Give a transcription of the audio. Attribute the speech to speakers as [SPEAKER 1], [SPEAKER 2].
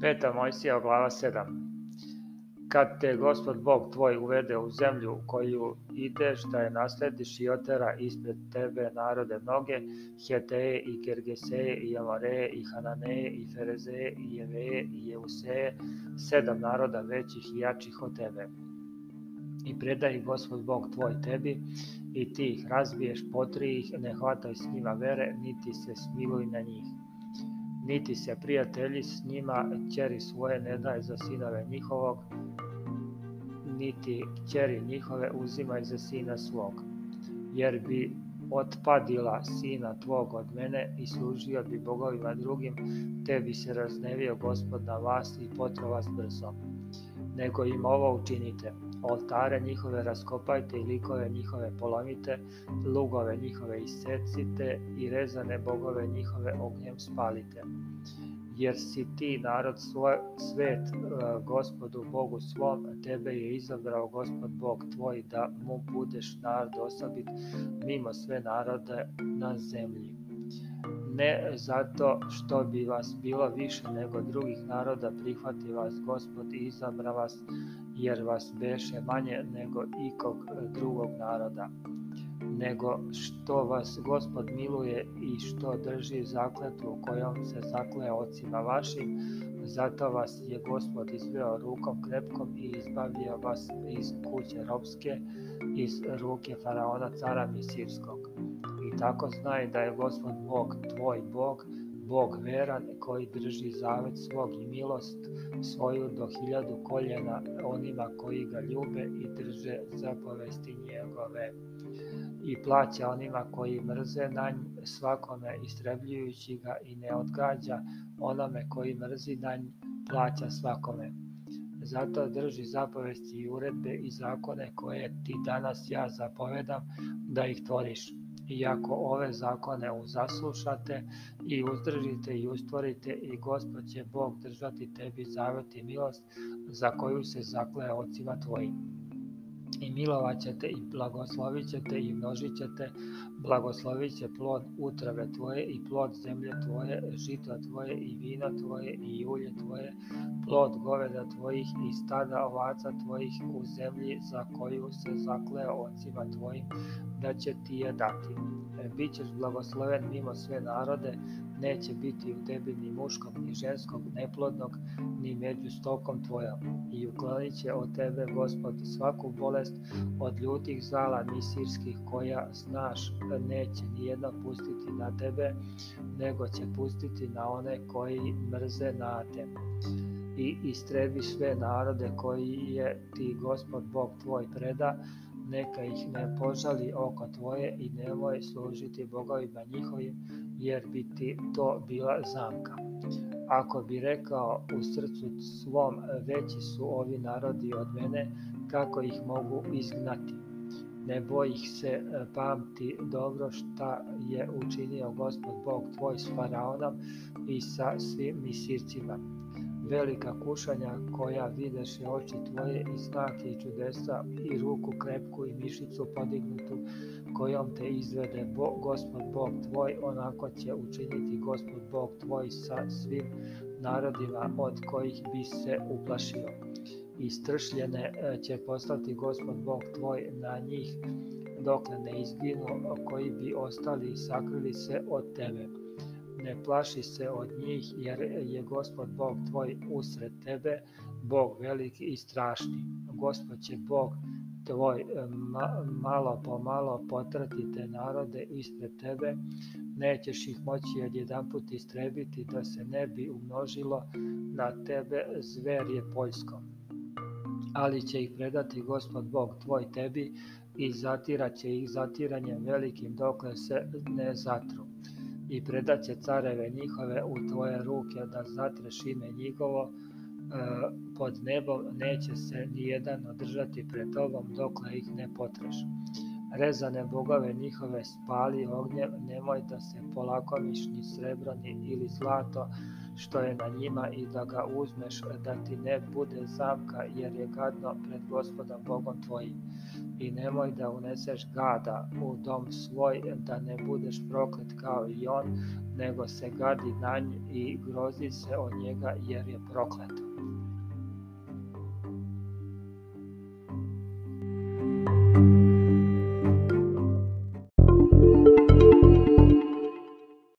[SPEAKER 1] Peta Mojsija, glava 7 Kad te gospod Bog tvoj uvede u zemlju u koju ideš da je naslediš i otera ispred tebe narode mnoge, Heteje i Gergeseje i Javareje i Hananeje i Ferezeje i Jeveje i Jeuseje, sedam naroda većih i jačih od tebe. I predaj gospod Bog tvoj tebi i ti ih razbiješ, potri ih, ne hvataj s njima vere, niti se smiluj na njih niti se prijatelji s njima ćeri svoje ne daje za sinove njihovog, niti ćeri njihove uzimaj za sina svog, jer bi otpadila sina tvog od mene i služio bi bogovima drugim, te bi se raznevio gospod na vas i potrova s brzo. Nego im ovo učinite, oltare njihove raskopajte i likove njihove polomite, lugove njihove isecite i rezane bogove njihove ognjem spalite. Jer si ti narod svoj, svet e, gospodu Bogu svom, tebe je izabrao gospod Bog tvoj da mu budeš narod osobit mimo sve narode na zemlji ne zato što bi vas bilo više nego drugih naroda prihvati vas gospod i izabra vas jer vas beše manje nego ikog drugog naroda nego što vas gospod miluje i što drži zakletvu kojom se zakle ocima vašim zato vas je gospod izveo rukom krepkom i izbavio vas iz kuće robske iz ruke faraona cara Misirskog Tako znaj da je Gospod Bog, tvoj Bog, Bog veran koji drži zavet svog i milost svoju do hiljadu koljena onima koji ga ljube i drže zapovesti njegove i plaća onima koji mrze na nj svakome istrebljujući ga i ne odgađa onome koji mrzi na nj plaća svakome. Zato drži zapovesti i uredbe i zakone koje ti danas ja zapovedam da ih tvoriš iako ove zakone uzaslušate i uzdržite i ustvorite i Gospod će Bog držati tebi zavet i milost za koju se zakle ocima tvojim i milovat ćete i blagoslovit ćete i množit ćete, blagoslovit će plod utrave tvoje i plod zemlje tvoje, žito tvoje i vino tvoje i ulje tvoje, plod goveda tvojih i stada ovaca tvojih u zemlji za koju se zakleo ocima tvojim, da će ti je dati. E, Bićeš blagosloven mimo sve narode, neće biti u tebi ni muškog, ni ženskog, neplodnog, ni među stokom tvojom. I uklonit će od tebe, gospod, svaku bolest od ljutih zala misirskih koja znaš neće ni jedna pustiti na tebe, nego će pustiti na one koji mrze na te. I istrebi sve narode koji je ti gospod Bog tvoj preda, neka ih ne požali oko tvoje i nemoj služiti bogovima njihovim, jer bi ti to bila zamka. Ako bi rekao u srcu svom veći su ovi narodi od mene, kako ih mogu izgnati? Ne boj ih se, e, pamti dobro šta je učinio gospod Bog tvoj s faraonom i sa svim misircima velika kušanja koja videše oči tvoje i znake i čudesa i ruku krepku i mišicu podignutu kojom te izvede Bo, gospod Bog tvoj onako će učiniti gospod Bog tvoj sa svim narodima od kojih bi se uplašio i stršljene e, će postati gospod Bog tvoj na njih dokle ne izginu koji bi ostali sakrili se od tebe ne plaši se od njih, jer je gospod Bog tvoj usred tebe, Bog veliki i strašni. Gospod će Bog tvoj e, ma, malo po malo potrati te narode ispred tebe, nećeš ih moći odjedan put istrebiti da se ne bi umnožilo na tebe zverje poljsko. Ali će ih predati gospod Bog tvoj tebi i zatirat će ih zatiranjem velikim dokle se ne zatru i predaće careve njihove u tvoje ruke, da zatreš ime njihovo e, pod nebom, neće se ni jedan održati pred tobom dokle ih ne potreš rezane bogove njihove spali ognjem, nemoj da se polakomiš ni srebro ni ili zlato što je na njima i da ga uzmeš da ti ne bude zamka jer je gadno pred gospodom Bogom tvojim. I nemoj da uneseš gada u dom svoj da ne budeš proklet kao i on nego se gadi na nj i grozi se od njega jer je proklet. thank you